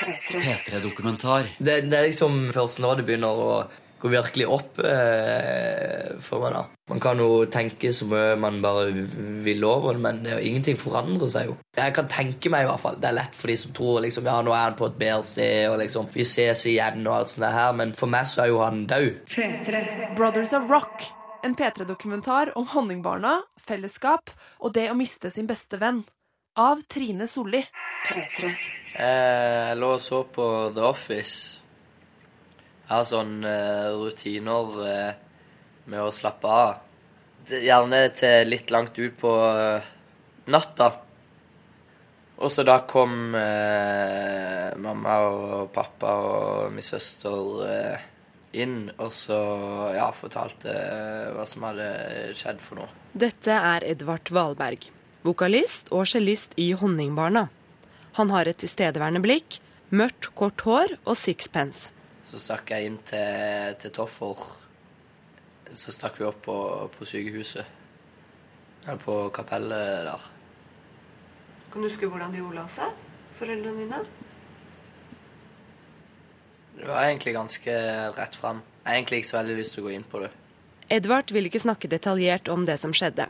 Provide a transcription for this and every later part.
P3-dokumentar. Det, det er liksom først nå det begynner å gå virkelig opp eh, for meg. da. Man kan jo tenke så mye man bare vil over det, men det, er jo ingenting forandrer seg jo. Jeg kan tenke meg i hvert fall. Det er lett for de som tror liksom, ja, nå er han på et bedre sted, og liksom, vi ses igjen, og alt sånt det her, men for meg så er jo han død. Brothers of Rock. En P3-dokumentar om honningbarna, fellesskap og det å miste sin beste venn. Av Trine Solli. Eh, Jeg lå og så på The Office. Jeg har sånne eh, rutiner eh, med å slappe av. Gjerne til litt langt ut på eh, natta. Og så da kom eh, mamma og pappa og min søster eh, inn, og så ja, fortalte eh, hva som hadde skjedd for noe. Dette er Edvard Valberg, vokalist og cellist i Honningbarna. Han har et tilstedeværende blikk, mørkt, kort hår og sixpence. Så stakk jeg inn til, til Toffer. Så stakk vi opp på, på sykehuset. Eller på kapellet der. Kan du huske hvordan de ola seg, foreldrene dine? Det var egentlig ganske rett fram. Jeg har egentlig ikke så veldig lyst til å gå inn på det. Edvard vil ikke snakke detaljert om det som skjedde.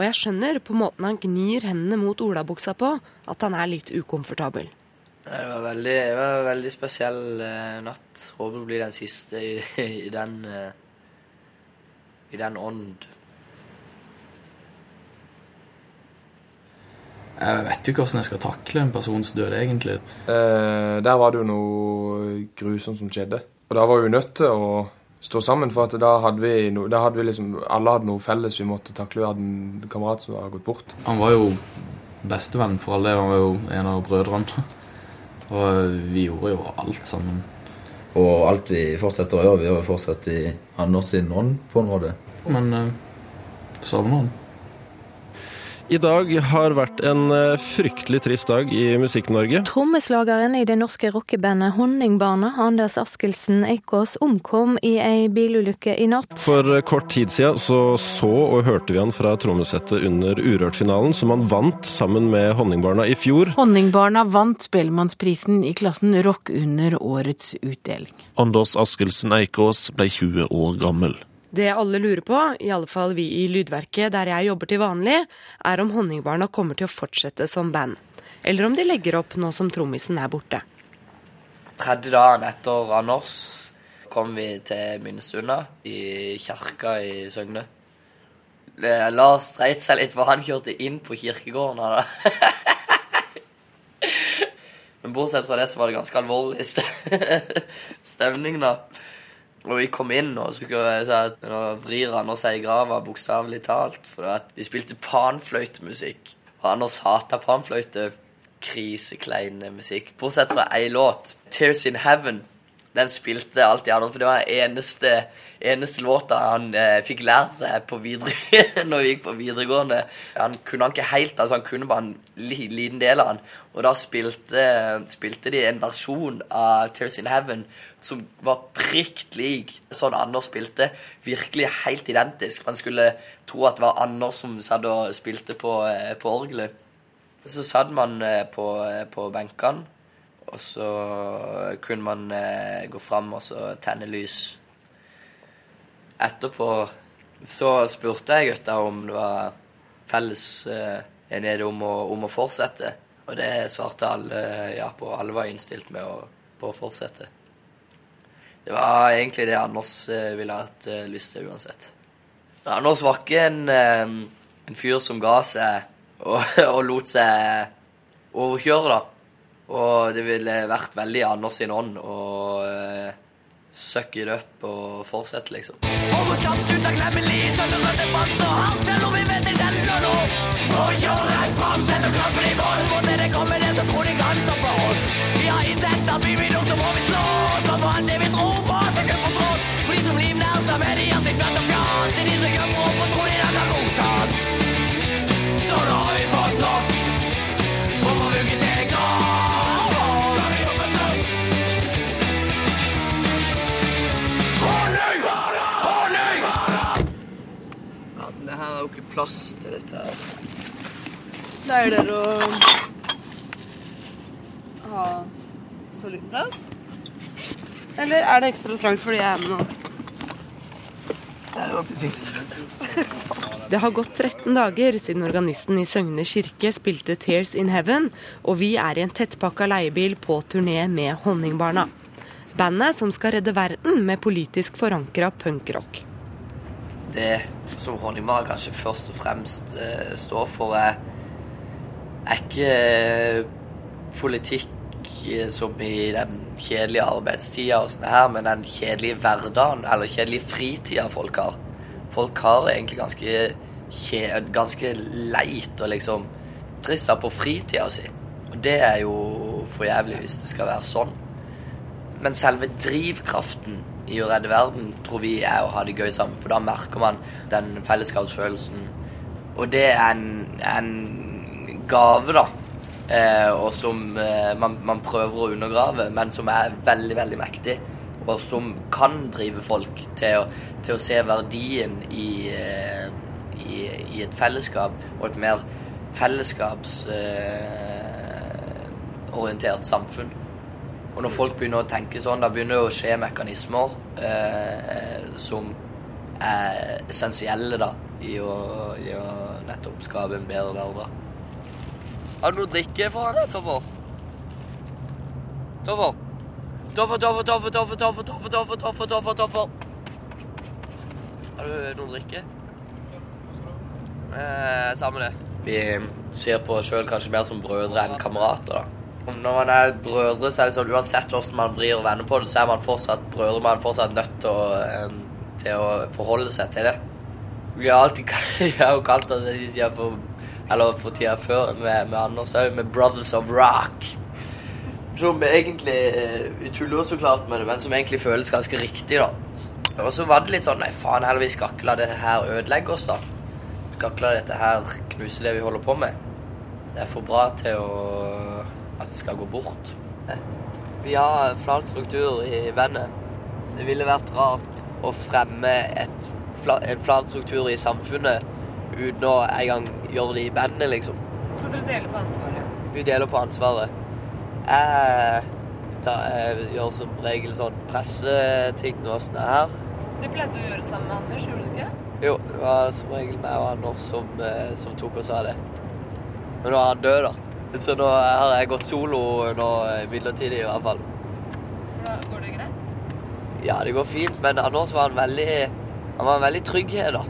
Og jeg skjønner på måten han gnir hendene mot olabuksa på, at han er litt ukomfortabel. Det var veldig, det var en veldig spesiell uh, natt. Håper det blir den siste i, i den uh, I den ånd. Jeg vet jo ikke hvordan jeg skal takle en persons død, egentlig. Eh, der var det jo noe grusomt som skjedde. Og da var vi nødt til å stå sammen, for at da hadde vi, no, da hadde vi liksom Alle hadde noe felles vi måtte takle. Vi hadde en kamerat som hadde gått bort. Han var jo bestevenn for alle, han var jo en av brødrene. Og vi gjorde jo alt sammen. Og alt vi fortsetter å gjøre, vi gjør fortsatt i Anders sin ånd, på en måte. Men uh, savner han. I dag har vært en eh, fryktelig trist dag i Musikk-Norge. Trommeslageren i det norske rockebandet Honningbarna, Anders Askelsen Eikås, omkom i ei bilulykke i natt. For eh, kort tid siden så, så og hørte vi han fra trommesettet under Urørt-finalen, som han vant sammen med Honningbarna i fjor. Honningbarna vant Spellemannsprisen i klassen rock under årets utdeling. Anders Askelsen Eikås ble 20 år gammel. Det alle lurer på, i alle fall vi i Lydverket der jeg jobber til vanlig, er om Honningbarna kommer til å fortsette som band. Eller om de legger opp nå som trommisen er borte. Tredje dagen etter Anders kom vi til minnestunda i kirka i Søgne. Lars dreit seg litt, for han kjørte inn på kirkegården. Da. Men bortsett fra det så var det ganske alvorlig stemning, da. Og vi kom inn, og så at vrir Anders seg i grava, bokstavelig talt. For at de spilte panfløytemusikk. Og Anders hata panfløyte. Krisekleine musikk. Bortsett fra ei låt, 'Tears in Heaven'. Den spilte alltid Anders, for det var eneste, eneste låta han eh, fikk lært seg på videre, når vi gikk på videregående. Han kunne han ikke helt, altså han kunne bare en li, liten del av han. Og da spilte, spilte de en versjon av 'Tears in Heaven' som var prikt lik sånn Anders spilte. Virkelig helt identisk. Man skulle tro at det var Anders som satt og spilte på, eh, på orgelet. Så satt man eh, på, eh, på benkene, og så kunne man gå fram og så tenne lys. Etterpå så spurte jeg gutta om det var felles enighet om, å- om å fortsette. Og det svarte alle ja på. Alle var innstilt med å, på å fortsette. Det var egentlig det Anders eh, ville hatt eh, lyst til uansett. Anders var ikke en, eh, en fyr som ga seg og, og lot seg overkjøre, da. Og det ville vært veldig Anders sin ånd å uh, suck it up og fortsette, liksom. Når det kommer det så tror de kan stoppe oss. Vi har innsett at vi vil noe, må vi plass til dette her. Pleier dere å ha så liten plass? Eller er det ekstra trangt fordi jeg er med nå? Det er jo til sist. Det har gått 13 dager siden organisten i Søgne kirke spilte 'Tears in Heaven', og vi er i en tettpakka leiebil på turné med Honningbarna. Bandet som skal redde verden med politisk forankra punkrock. Det som Honningbarna kanskje først og fremst eh, står for, er, er ikke eh, politikk eh, som i den kjedelige arbeidstida og sånn her, men den kjedelige hverdagen, eller kjedelige fritida folk har. Folk har egentlig ganske, kjed, ganske leit og liksom trist på fritida si. Og det er jo for jævlig hvis det skal være sånn. Men selve drivkraften i å redde verden tror vi er å ha det gøy sammen. For da merker man den fellesskapsfølelsen. Og det er en, en gave, da. Eh, og som eh, man, man prøver å undergrave, men som er veldig, veldig mektig. Og som kan drive folk til å, til å se verdien i, eh, i, i et fellesskap, og et mer fellesskapsorientert samfunn. Og når folk begynner å tenke sånn, da begynner det å skje mekanismer eh, som er essensielle da, i å, i å nettopp skape en bedre hverdag. Har du noe drikke for deg, Toffer? Toffer? Toffer, Toffer, Toffer, Toffer, Toffer, Toffer, Toffer, Toffer, Toffer, Toffer. Har du noe drikke? Eh, samme det. Vi ser på oss sjøl kanskje mer som brødre enn kamerater, da. Når man er brødre, så er det sånn uansett hvordan man vrir og vender på det, så er man fortsatt brødre. Man er fortsatt nødt til å, eh, til å forholde seg til det. Vi har alltid jeg har jo kalt oss det for Eller for tida før med, med Anders òg, med Brothers of Rock. Som egentlig eh, Vi tuller så klart med det, men som egentlig føles ganske riktig, da. Og så var det litt sånn Nei, faen heller, vi skal ikke la det her ødelegge oss, da. Vi skal ikke la dette her knuse det vi holder på med. Det er for bra til å at det skal gå bort. Vi har flat struktur i bandet. Det ville vært rart å fremme et, fla- en flat struktur i samfunnet uten å en gang gjøre det i bandet, liksom. Så dere deler på ansvaret? Vi deler på ansvaret. Jeg, tar, jeg gjør som regel sånn presseting og sånn her. Det pleide du å gjøre sammen med Anders, gjorde du ikke? Jo, det var som regel meg og Anders som, eh, som tok oss av det. Men nå er han død, da. Så nå har jeg gått solo nå eh, midlertidig, i hvert fall. Går det greit? Ja, det går fint, men Anders var en veldig Han var en veldig trygghet, da.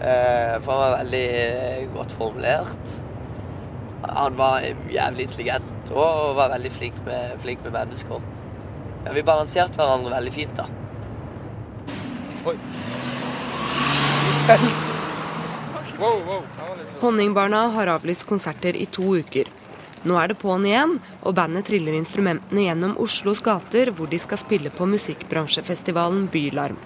Eh, for han var veldig eh, godt formulert. Han var jævlig intelligent og var veldig flink med, flink med mennesker. Ja, vi balanserte hverandre veldig fint, da. Oi. Wow, wow. Det var litt- Honningbarna har avlyst konserter i to uker. Nå er det på'n igjen, og bandet triller instrumentene gjennom Oslos gater, hvor de skal spille på musikkbransjefestivalen Bylarm.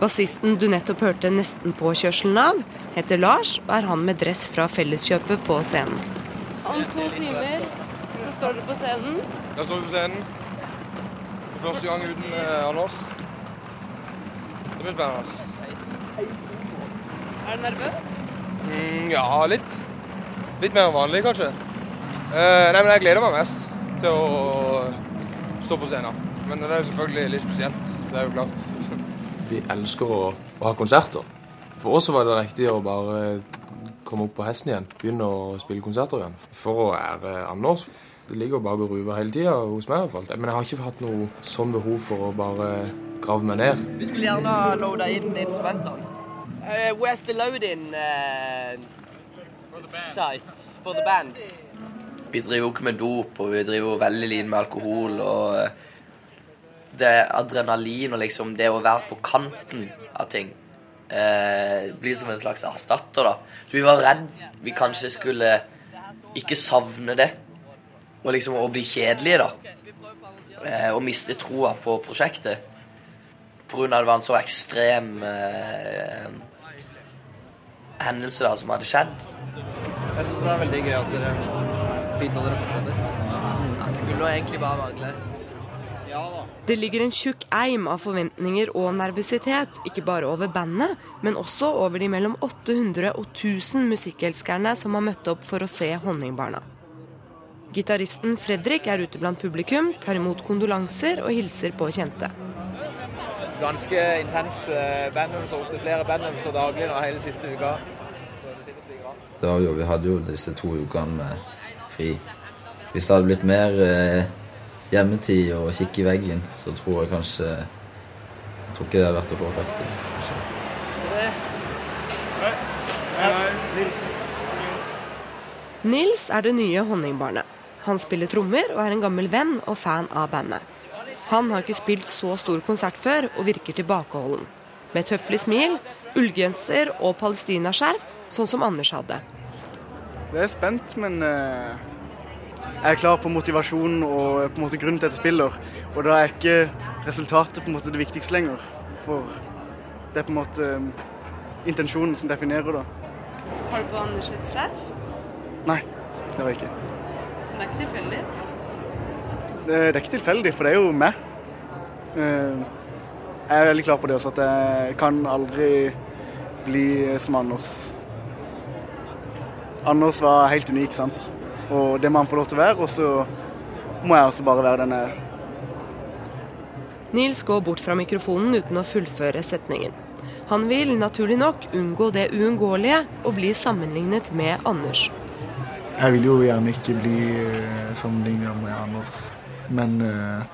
Bassisten du nettopp hørte nesten påkjørselen av, heter Lars, og er han med dress fra Felleskjøpet på scenen. Om to timer så står du på scenen. Jeg står på scenen. Første gang uten eh, Anders. Det blir spennende. Er du nervøs? Mm, ja, litt. Litt mer enn vanlig, kanskje. Uh, nei, men jeg gleder meg mest til å stå på scenen. Men det er jo selvfølgelig litt spesielt. Det er jo klart. Vi elsker å, å ha konserter. For oss var det riktig å bare komme opp på hesten igjen. Begynne å spille konserter igjen. For å ære Anders. Det ligger bare og ruver hele tida hos meg i hvert fall. Men jeg har ikke hatt noe sånn behov for å bare grave meg ned. Vi skulle gjerne ha loada inn instrumentene. Uh, where's the load-in uh, site for the bands? Vi driver jo ikke med dop, og vi driver jo veldig lite med alkohol. og eh, Det adrenalin og liksom det å være på kanten av ting eh, blir som en slags erstatter, da. Så vi var redd vi kanskje skulle ikke savne det, og liksom å bli kjedelige, da. Eh, og miste troa på prosjektet. På grunn av det var en så ekstrem eh, hendelse da som hadde skjedd. Jeg syns det er veldig gøy at dere fint at dere fortsetter. Det skulle egentlig bare mangle. Ja da. Det ligger en tjukk eim av forventninger og nervøsitet, ikke bare over bandet, men også over de mellom 800 og 1000 musikkelskerne som har møtt opp for å se Honningbarna. Gitaristen Fredrik er ute blant publikum, tar imot kondolanser og hilser på kjente. Ganske intens eh, bandøvelse, ofte flere bandøvelser daglig nå hele siste uka. Det var jo, vi hadde jo disse to ukene med fri. Hvis det hadde blitt mer eh, hjemmetid og kikke i veggen, så tror jeg kanskje Jeg tror ikke det hadde vært å foretrekke. kanskje. Nils er det nye honningbarnet. Han spiller trommer og er en gammel venn og fan av bandet. Han har ikke spilt så stor konsert før og virker tilbakeholden. Med et høflig smil, ullgenser og palestinaskjerf, sånn som Anders hadde. Det er spent, men eh, jeg er klar på motivasjonen og på en måte grunnen til at jeg spiller. Og da er ikke resultatet på en måte det viktigste lenger. For det er på en måte eh, intensjonen som definerer det. Har du på Anders et skjerf? Nei, det har jeg ikke. Det er ikke tilfeldig. Det, er ikke tilfeldig, for det er jo meg. Eh, Jeg er veldig klar på det også, at jeg kan aldri bli som Anders. Anders var helt unik, sant. Og det må han få lov til å være, og så må jeg også bare være den jeg er. Nils går bort fra mikrofonen uten å fullføre setningen. Han vil naturlig nok unngå det uunngåelige og bli sammenlignet med Anders. Jeg vil jo gjerne ikke bli sammenligna sammenlignet med Anders. Men eh,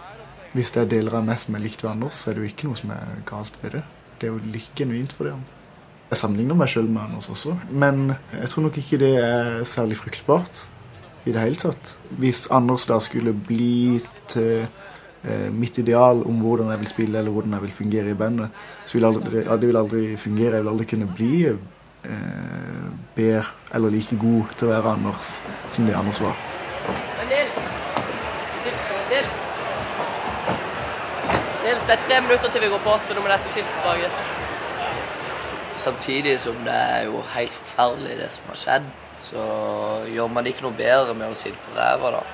hvis det er deler av meg som er likt ved Anders, så er det jo ikke noe som er galt ved det. Det er jo like genuint for det. Jeg sammenligner meg sjøl med Anders også, men jeg tror nok ikke det er særlig fruktbart i det hele tatt. Hvis Anders da skulle bli til eh, mitt ideal om hvordan jeg vil spille eller hvordan jeg vil fungere i bandet, så vil aldri, det vil aldri fungere. Jeg vil aldri kunne bli eh, bedre eller like god til å være Anders som det Anders var. Nils! Nils! Nils, det er tre minutter til vi går på, så nå må jeg skifte tilbake. Samtidig som det er jo helt forferdelig det som har skjedd, så gjør man ikke noe bedre med å sitte på ræva, da.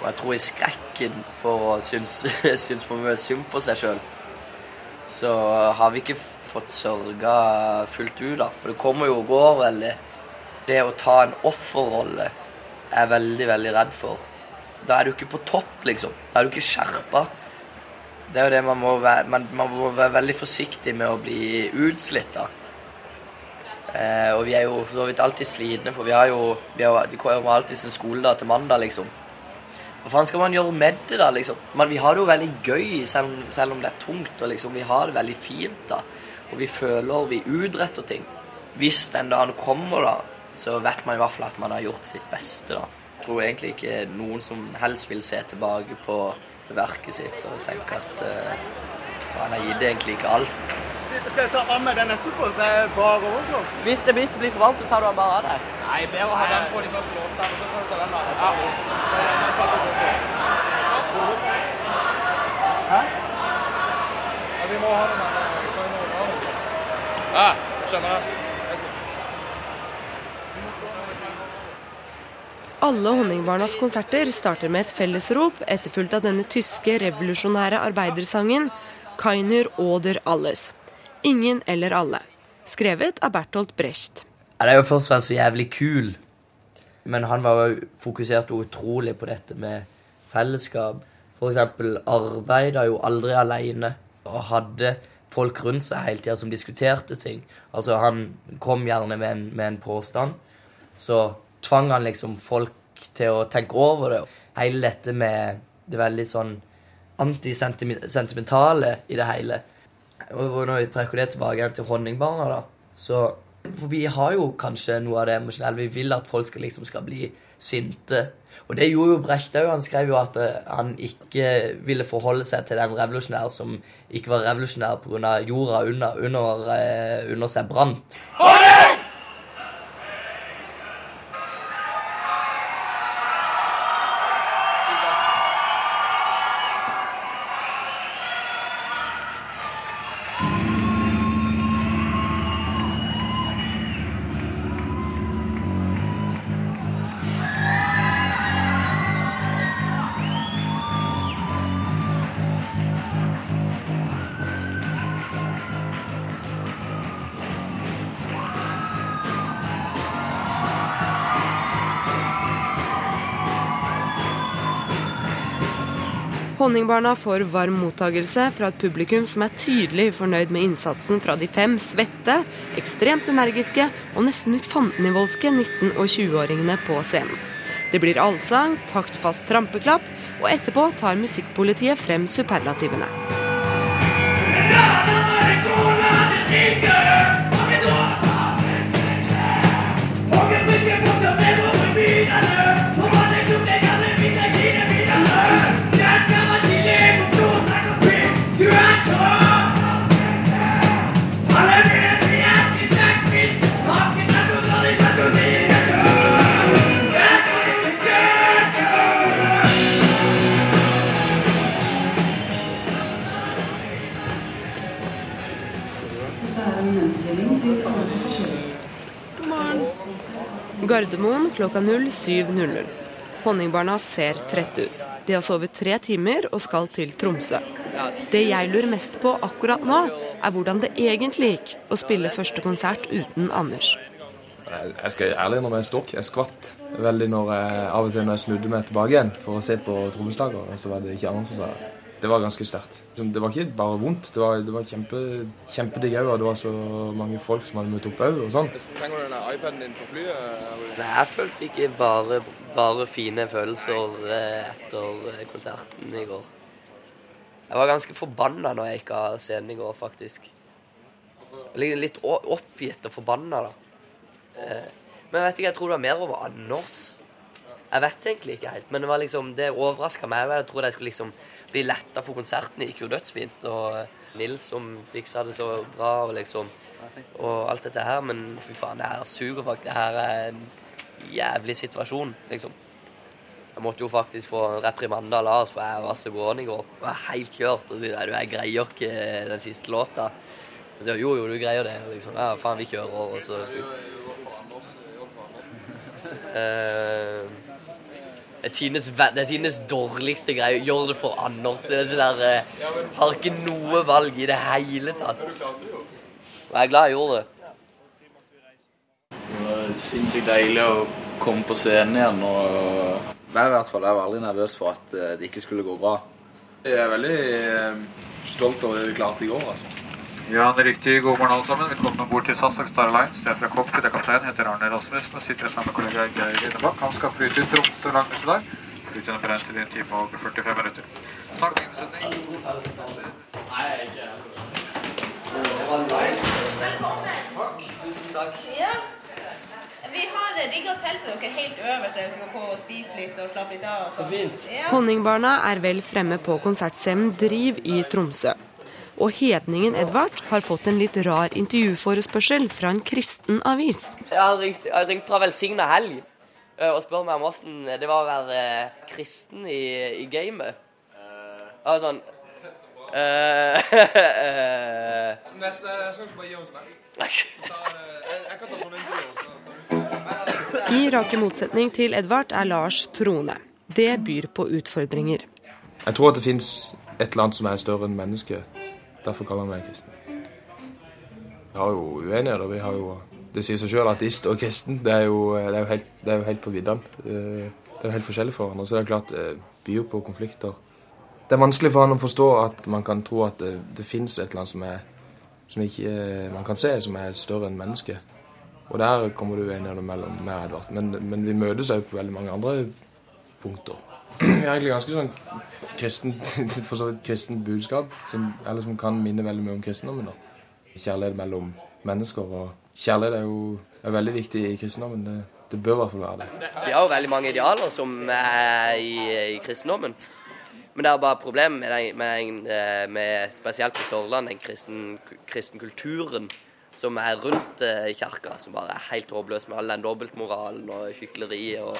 Og jeg tror i skrekken for å synes, synes for mye synd på seg sjøl, så har vi ikke fått sørga fullt ut, da. For det kommer jo og går veldig. Det å ta en offerrolle er jeg veldig, veldig redd for. Da er du ikke på topp, liksom. Da er du ikke skjerpa. Det er jo det man må være, man, man må være veldig forsiktig med å bli utslitt, da. Eh, og vi er jo for så vidt alltid slitne, for vi har jo, vi har, det kommer alltid en skoledag til mandag, liksom. Hva faen skal man gjøre med det, da, liksom? Men vi har det jo veldig gøy, selv, selv om det er tungt, og liksom, vi har det veldig fint, da. Og vi føler vi utretter ting. Hvis den dagen kommer, da, så vet man i hvert fall at man har gjort sitt beste, da. Jeg tror egentlig ikke noen som helst vil se tilbake på verket sitt og tenke at uh, faen, jeg gitt egentlig ikke alt. Skal jeg ta av meg den etterpå, så er jeg bare overkropp? Hvis det, hvis det blir for varmt, så tar du den bare av deg. Nei, bedre å ha den på de første låtene, så kan du ta den av deg. Så- Hæ? Ja, vi må ha den. Ja, jeg skjønner det. Alle Honningbarnas konserter starter med et fellesrop, etterfulgt av denne tyske revolusjonære arbeidersangen 'Keiner oder alles'. Ingen eller alle. Skrevet av Bertolt Brecht. Det er jo først og fremst så jævlig kul. Men han var jo fokusert utrolig på dette med fellesskap. Eksempel arbeida jo aldri aleine og hadde folk rundt seg hele tida som diskuterte ting. Altså Han kom gjerne med en, med en påstand. Så tvang han liksom folk til å tenke over det. Hele dette med det veldig sånn antisentimentale i det hele. Og når vi trekker det tilbake til honningbarna, da, så For vi har jo kanskje noe av det emosjonelle. Vi vil at folk skal liksom skal bli sinte. Og det gjorde jo Brecht òg. Han skrev jo at eh, han ikke ville forholde seg til den revolusjonære som ikke var revolusjonær pga. jorda under, under, eh, under seg brant. Honningbarna får varm mottagelse fra et publikum som er tydelig fornøyd med innsatsen fra de fem svette, ekstremt energiske og nesten litt fandenivoldske 19- og 20-åringene på scenen. Det blir allsang, taktfast trampeklapp, og etterpå tar musikkpolitiet frem superlativene. Gardermoen klokka 07.00. Honningbarna ser trette ut. De har sovet tre timer og skal til Tromsø. Det jeg lurer mest på akkurat nå, er hvordan det egentlig gikk å spille første konsert uten Anders. Jeg skal ærlig innrømme jeg stokk. Jeg skvatt veldig når jeg, av og til når jeg snudde meg tilbake igjen for å se på trommeslageren, og så var det ikke Anders som sa det. Det var ganske sterkt. Det var ikke bare vondt, det var, det var kjempe, kjempedigg òg, det var så mange folk som hadde møtt opp òg. Sånn. Trenger du denne iPaden din på flyet? Nei, jeg følte ikke bare, bare fine følelser eh, etter eh, konserten i går. Jeg var ganske forbanna når jeg gikk av scenen i går, faktisk. Litt, oppgitt og forbanna, da. Eh, Men jeg vet ikke, jeg tror det var mer over Anders. Jeg vet egentlig ikke helt, men det var liksom, det overraska meg. Jeg trodde jeg skulle liksom bli letta for konserten. Det gikk jo dødsfint. Og eh, Nils som fiksa det så bra, og liksom Og alt dette her. Men fy faen, det her suger faktisk. Det her er en jævlig situasjon, liksom. Jeg måtte jo faktisk få reprimande av Lars, for jeg var så gående i går. Jeg var helt kjørt. Og du, jeg greier ikke den siste låta. Sier, jo, jo, du greier det. Liksom, ja, faen, vi kjører, og så Eh, Det er tidenes, det er dårligste greie. Gjør det for Anders. Det er sånn der, uh, har ikke noe valg i det hele tatt. Og jeg er glad jeg gjorde det. Det var sinnssykt deilig å komme på scenen igjen. og... Jeg i hvert fall jeg var aldri nervøs for at eh, det ikke skulle gå bra. Jeg er veldig eh, stolt over det vi klarte i går. altså. Ja, det er riktig. God morgen alle sammen. Velkommen om bord til SAS og Star Alliance. Jeg er fra cockpit, jeg er kaptein, heter Arne Rasmussen og sitter sammen med kollega Geir Rinebakk. Han skal fly til Tromsø langdistanse i dag. Flytiden er beregnet til en time og 45 minutter. Snart innsetning. Tusen takk. Ja. Vi har rigga til dere helt øverst, der dere kan få spise litt og slappe litt av. Så fint. Ja. Honningbarna er vel fremme på konsertscenen Driv i Tromsø. Og hedningen Edvard har fått en litt rar intervjuforespørsel fra en kristen avis. Jeg har ringt, jeg har ringt fra Velsigna helg eh, og spør meg om åssen det var å være eh, kristen i, i gamet. Jeg var sånn Neste, eh, jeg skal ikke bare gi oss den. Jeg kan ta intervju. I rake motsetning til Edvard er Lars troende. Det byr på utfordringer. Jeg tror at det fins et eller annet som er større enn mennesket. Derfor kaller han meg kristen. Vi har jo uenigheter. Vi har jo, det sier seg sjøl ateist og kristen. Det er jo, det er jo, helt, det er jo helt på viddene. Eh, Det er jo helt forskjellig for hverandre. Så det er klart det byr på konflikter. Det er vanskelig for han å forstå at man kan tro at det, det fins et eller annet som, er, som ikke eh, man kan se, som er større enn mennesket. Og der kommer det uenigheter mellom meg og Edvard. Men, men vi møtes òg på veldig mange andre punkter. Egentlig ganske sånn kristent, så vidt budskap, som, eller som kan minne veldig mye om kristendommen. da. Kjærlighet mellom mennesker. og Kjærlighet er jo er veldig viktig i kristendommen. Det, det bør i hvert fall være det. Vi har jo veldig mange idealer som er i, i kristendommen. Men det er bare problemet med, med, eh, med spesielt på Sørlandet, den kristen, kristen kulturen som er rundt eh, kirka, som bare er helt håpløs med all den dobbeltmoralen og hykleriet og,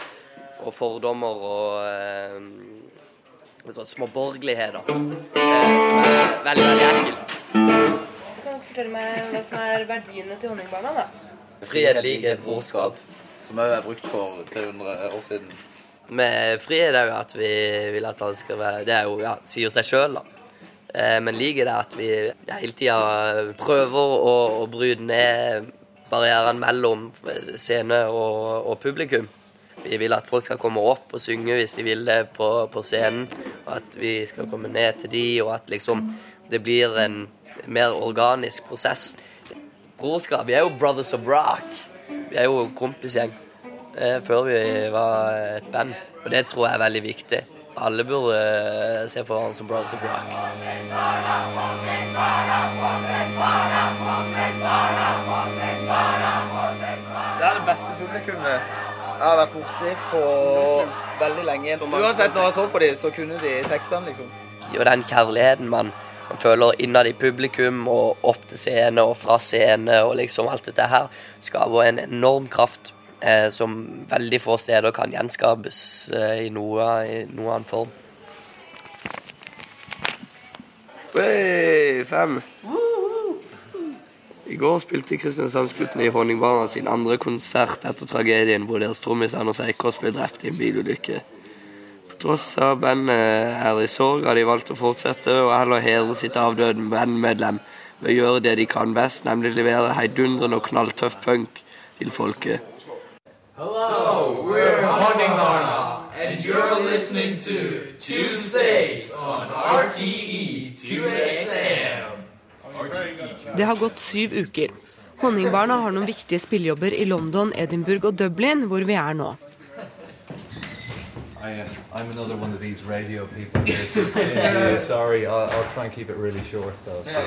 og fordommer og eh, sånn småborgerligheter. Eh, som er veldig, veldig ekkelt. Kan dere fortelle meg hva som er verdiene til honningbarna? da? Frihet, likhet, brorskap. Som òg er brukt for 300 år siden. Med frihet er jo at vi vil at alle skal være Det er jo, ja, sier seg sjøl, da. Eh, Men liker det at vi ja, hele tida prøver å, å bryte ned barrierene mellom scene og, og publikum. Vi vil at folk skal komme opp og synge hvis de vil det på, på scenen. Og at vi skal komme ned til de, og at liksom det blir en mer organisk prosess. Brorskap. Vi er jo brothers of rock. Vi er jo kompisgjeng. Eh, før vi var et band. Og det tror jeg er veldig viktig. Alle burde eh, se på hverandre som brothers of rock. Det er det beste publikummet jeg har vært borti på veldig lenge. Uansett, når jeg så på dem, så kunne de tekstene, liksom. Og den kjærligheten man, man føler innad i publikum og opp til scene og fra scene og liksom alt dette her, skaper en enorm kraft eh, som veldig få steder kan gjenskapes eh, i, noe, i noe annen form. Hey, fem. I går spilte Kristiansandsguttene i Honningbarna sin andre konsert etter tragedien hvor deres trommis Anders Eikås ble drept i en bilulykke. På tross av bandet er i sorg, har de valgt å fortsette og heller hedre sitt avdøde bandmedlem ved å gjøre det de kan best, nemlig levere heidundrende og knalltøff punk til folket. Hello, we're Honningbarna, and you're listening to Tuesdays on RTE 2XM. Det har gått syv uker. Honningbarna har noen viktige spillejobber i London, Edinburgh og Dublin, hvor vi er nå. I, uh, I'm another one of these radio people here too. Uh, sorry, I'll, I'll try and keep it really short though. So,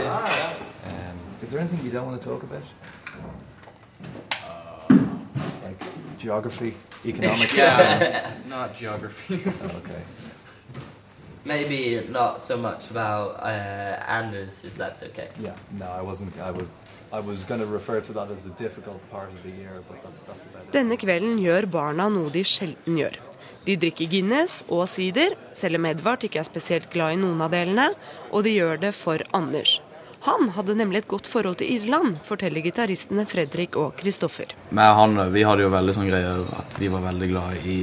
um, is there anything you don't want to talk about? Like geography, economics? Yeah, not geography. okay. Maybe not so much about uh, Anders, if that's okay. Yeah, no, I wasn't. I would. I was going to refer to that as a difficult part of the year, but that, that's about it. Denne kvelden gjør barna noe de sjelden gjør. De drikker Guinness og sider, selv om Edvard ikke er spesielt glad i noen av delene, og de gjør det for Anders. Han hadde nemlig et godt forhold til Irland, forteller gitaristene Fredrik og Kristoffer. Men han, vi hadde jo veldig sånn greier at vi var veldig glad i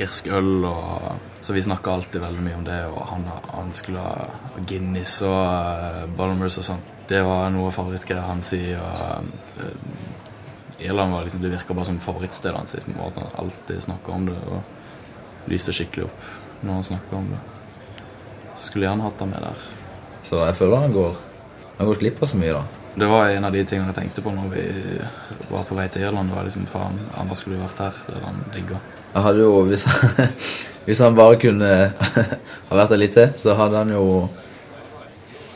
irsk øl, og, så vi snakka alltid veldig mye om det. Og han, han skulle ha Guinness og uh, Balmers og sånt. Det var noe av favorittgreier hans i. Og, uh, Irland var liksom, det virka bare som favorittstedet hans. på en måte. Han alltid snakka om det og lyste skikkelig opp når han snakka om det. Så skulle gjerne hatt han med der. Så jeg føler han går, han går glipp av så mye, da. Det var en av de tingene jeg tenkte på når vi var på vei til Irland. Det var liksom, faen, Anders skulle vært her. Det hadde han digga. Jeg hadde jo, hvis han, hvis han bare kunne ha vært der litt til, så hadde han jo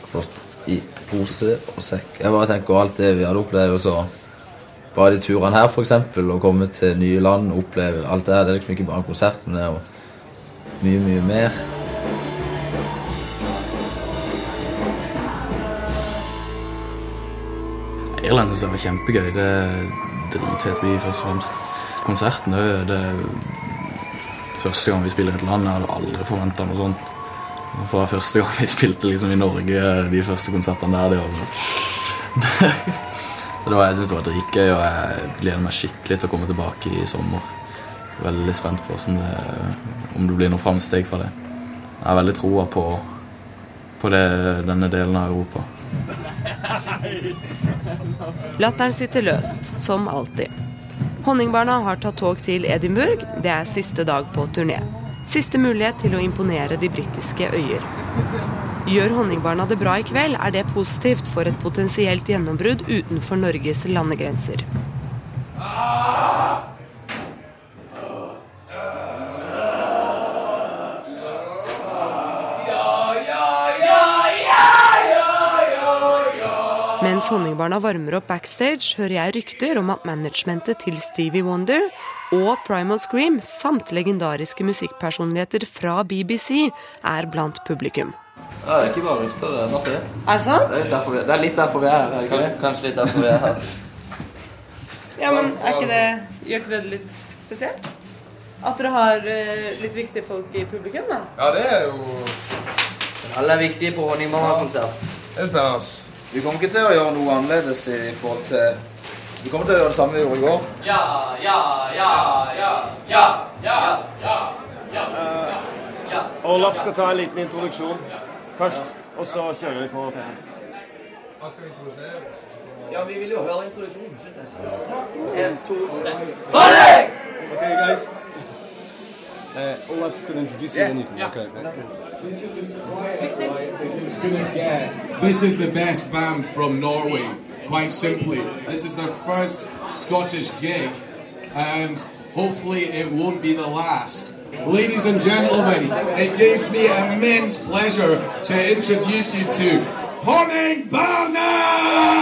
fått i pose og sekk. Jeg bare tenker alt det vi hadde opplevd, og så bare de turene her, eksempel, å komme til nye land, oppleve alt det her. Det er liksom ikke bare en konsert, men det er jo mye, mye mer. Irland var kjempegøy. Det er dritfett by, først og fremst. Konserten det, det første gang vi spiller i et land. Jeg hadde aldri forventa noe sånt. Fra første gang vi spilte liksom i Norge, de første konsertene der, det var Så det var, Jeg syns det var dritgøy, og jeg gleder meg skikkelig til å komme tilbake i sommer. Veldig spent på det, om det blir noe framsteg fra det. Jeg har veldig troa på, på det, denne delen av Europa. Latteren sitter løst, som alltid. Honningbarna har tatt tog til Edinburgh. Det er siste dag på turné. Siste mulighet til å imponere de britiske øyer. Gjør Honningbarna det bra i kveld, er det positivt for et potensielt gjennombrudd utenfor Norges landegrenser. Mens Honningbarna varmer opp backstage, hører jeg rykter om at managementet til Stevie Wonder og Primal Scream samt legendariske musikkpersonligheter fra BBC er blant publikum. Ja, det er ikke bare rykter, det er sant det. Er det sant? Det er litt derfor vi, det er, litt derfor vi er her, er det? Kanskje litt derfor vi er her. Ja, men er ikke det, gjør ikke det litt spesielt? At dere har eh, litt viktige folk i publikum, da? Ja, det er jo Alle er viktige på Honningbarna-konsert. Det er spennende. Vi kommer ikke til å gjøre noe annerledes i forhold til Vi kommer til å gjøre det samme vi gjorde i går. Ja, ja, ja, ja, ja, ja, ja, ja, ja. Olaf skal ta en liten introduksjon først, og så kjører vi på TV. Hva skal vi introdusere? Ja, vi vil jo høre introduksjonen. En, to, tre. Okay, guys. Uh, Olaf just going to introduce you, Yeah. then you can walk out. This is as quiet like this is gonna get. This is the best band from Norway, quite simply. This is their first Scottish gig, and hopefully it won't be the last. Ladies and gentlemen, it gives me immense pleasure to introduce you to Honning Barna!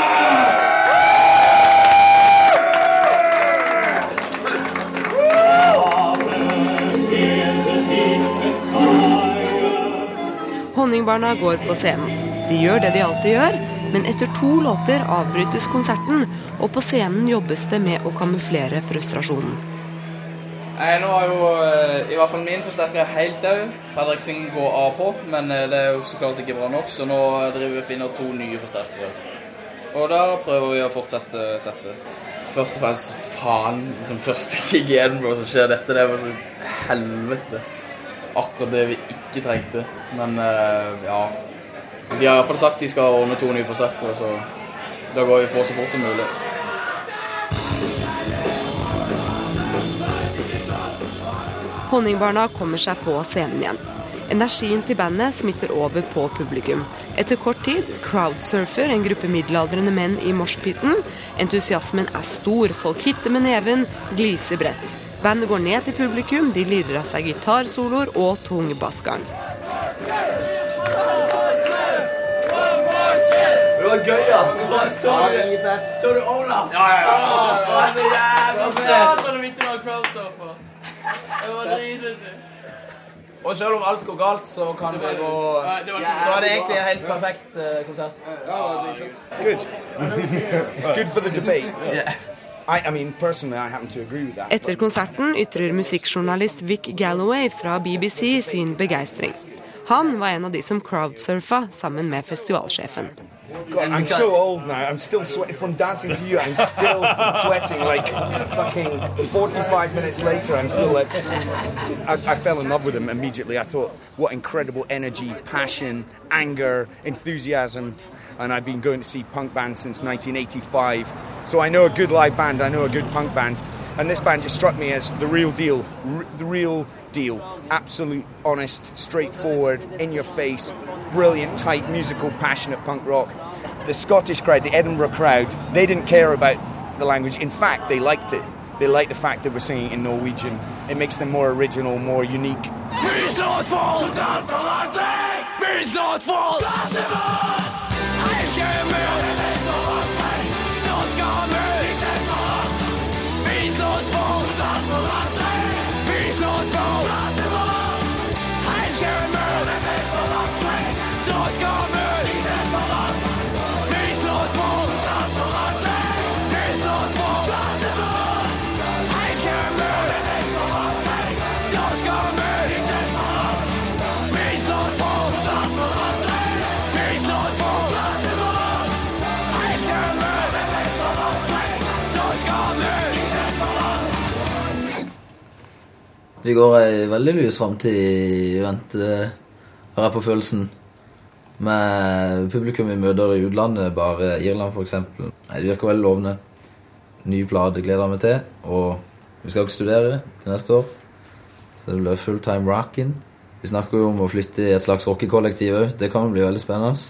Honningbarna går på scenen. De gjør det de alltid gjør, men etter to låter avbrytes konserten, og på scenen jobbes det med å kamuflere frustrasjonen. Nei, nå er jo eh, i hvert fall min forsterker helt død. Fredriksen går av på, men eh, det er jo så klart ikke bra nok, så nå driver vi og finner to nye forsterkere. Og da prøver vi å fortsette settet. Først og fremst faen, liksom første gig i Edinburgh, så skjer dette. Det var så helvete. Akkurat det vi ikke trengte. Men eh, ja De har iallfall sagt de skal ordne to nye forsterkere, så da går vi på så fort som mulig. Honningbarna kommer seg på scenen igjen. Energien til bandet smitter over på publikum. Etter kort tid crowdsurfer en gruppe middelaldrende menn i moshpiten. Entusiasmen er stor, folk hitter med neven, gliser bredt. Bandet går ned til publikum, de lirer av seg gitarsoloer og tung bassgang. Det var gøy, ass. Så du Olaf? Ja, ja, ja. Satan, midt crowdsurfer. Det var dritete. Og selv om alt går galt, så kan det gå Så er det egentlig en helt perfekt eh, konsert. Good. Good for the debate. I, Etter konserten ytrer musikkjournalist Vic Galloway fra BBC sin begeistring. Han var en av de som crowdsurfa sammen med festivalsjefen. God, I'm so old now. I'm still sweating from dancing to you. I'm still sweating like fucking 45 minutes later. I'm still like. I, I fell in love with him immediately. I thought, what incredible energy, passion, anger, enthusiasm. And I've been going to see punk bands since 1985. So I know a good live band, I know a good punk band. And this band just struck me as the real deal. R- the real deal. Absolute, honest, straightforward, in your face, brilliant, tight, musical, passionate punk rock. The Scottish crowd, the Edinburgh crowd, they didn't care about the language. In fact, they liked it. They liked the fact that we're singing in Norwegian. It makes them more original, more unique. Vi slår ett fall! Soldat för allting! Vi slår ett fall! Vis oss vår! Vis oss vår! Vi går ei veldig lys framtid i vente, har jeg på følelsen. Med publikum vi møter i utlandet, bare Irland f.eks. Det virker veldig lovende. Ny plate gleder jeg meg til. Og vi skal ikke studere til neste år. Så det blir full time rocking. Vi snakker jo om å flytte i et slags rockekollektiv òg. Det kan jo bli veldig spennende.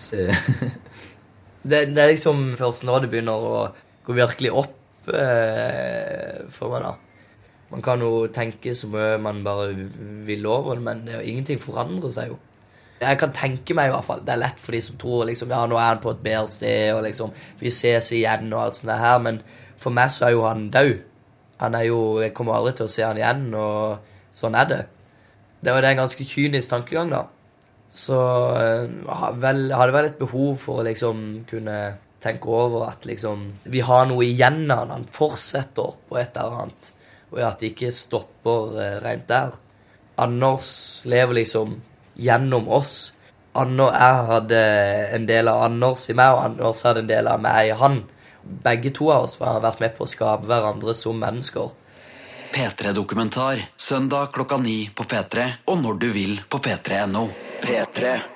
Det, det er liksom først nå det begynner å gå virkelig opp eh, for meg, da. Man kan jo tenke så mye man bare vil over det, men det er ingenting forandrer seg jo. Jeg kan tenke meg i hvert fall, det er lett for de som tror liksom, ja, nå er han på et bedre sted, og liksom, vi ses igjen og alt sånt det her, men for meg så er jo han død. Han er jo, jeg kommer aldri til å se han igjen, og sånn er det. Det er det en ganske kynisk tankegang da. Så eh, har vel, hadde vel et behov for å liksom kunne tenke over at liksom vi har noe igjen av han. Han fortsetter på et eller annet. Og at det ikke stopper eh, rent der. Anders lever liksom gjennom oss. Anna, jeg hadde en del av Anders i meg, og Anders hadde en del av meg i han. Begge to av oss har vært med på å skape hverandre som mennesker. P3-dokumentar søndag klokka ni på P3 og når du vil på p3.no. P3.